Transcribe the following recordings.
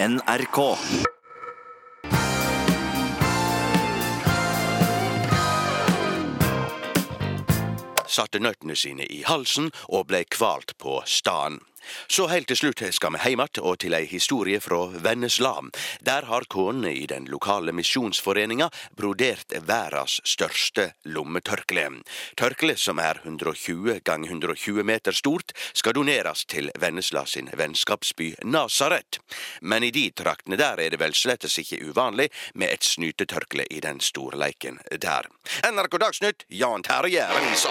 NRK. satte nøttene sine i halsen og ble kvalt på staden. Så helt til slutt skal vi heim og til ei historie fra Vennesla. Der har konene i den lokale misjonsforeninga brodert verdas største lommetørkle. Tørkleet, som er 120 ganger 120 meter stort, skal doneres til Vennesla sin vennskapsby Nasaret. Men i de traktene der er det vel slettes ikke uvanlig med et snytetørkle i den storleiken der. NRK Dagsnytt, Jan Terje Riis.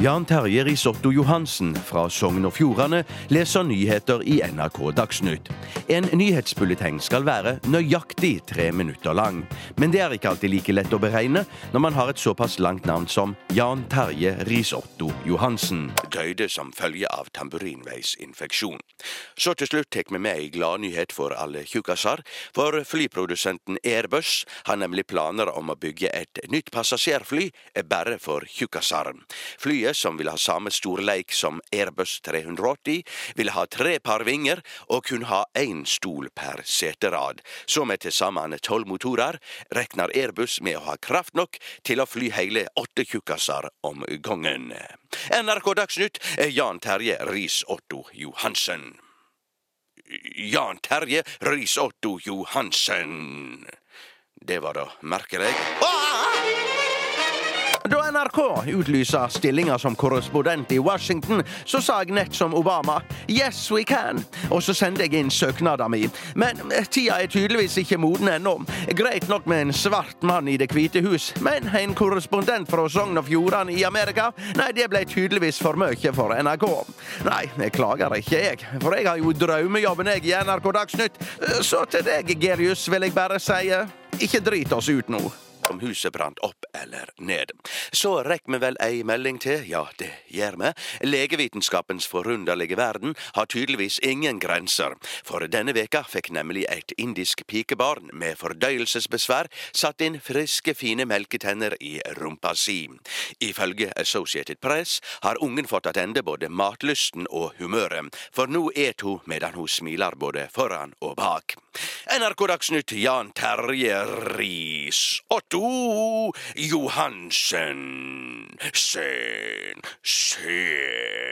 Jan Terje Risotto Johansen fra Sogn og Fjordane leser nyheter i NRK Dagsnytt. En nyhetsbulleteng skal være nøyaktig tre minutter lang. Men det er ikke alltid like lett å beregne når man har et såpass langt navn som Jan Terje Risotto Johansen. Døde som følge av tamburinveisinfeksjon. Så til slutt tar vi med ei gladnyhet for alle tjukkaser. For flyprodusenten Airbus har nemlig planer om å bygge et nytt passasjerfly bare for tjukkaser. Flyet som vil ha samme storleik som Airbus 380, vil ha tre par vinger og kun ha én stol per seterad. Så med til sammen tolv motorer regner Airbus med å ha kraft nok til å fly hele åtte tjukkaser om gangen. NRK Dagsnytt er Jan Terje Riis-Otto Johansen. Jan Terje Riis-Otto Johansen. Det var da merkelig. Ah! Da NRK utlyser stillinger som korrespondent i Washington, så sa jeg nett som Obama Yes, we can. Og så sendte jeg inn søknaden min. Men eh, tida er tydeligvis ikke moden ennå. Greit nok med en svart mann i Det hvite hus, men en korrespondent fra Sogn og Fjordane i Amerika, nei, det ble tydeligvis for mye for NRK. Nei, jeg klager ikke, jeg. For jeg har jo drømmejobben, jeg, i NRK Dagsnytt. Så til deg, Gerius, vil jeg bare si ikke drit oss ut nå om huset brant opp eller ned. Så rekker vi vel ei melding til, ja, det gjør vi. Legevitenskapens forunderlige verden har tydeligvis ingen grenser, for denne veka fikk nemlig et indisk pikebarn med fordøyelsesbesvær satt inn friske, fine melketenner i rumpa si. Ifølge Associated Press har ungen fått tilbake både matlysten og humøret, for nå et hun medan hun smiler både foran og bak. NRK Dagsnytt Jan Terje Riis. Otto Johansen. Sen, sen.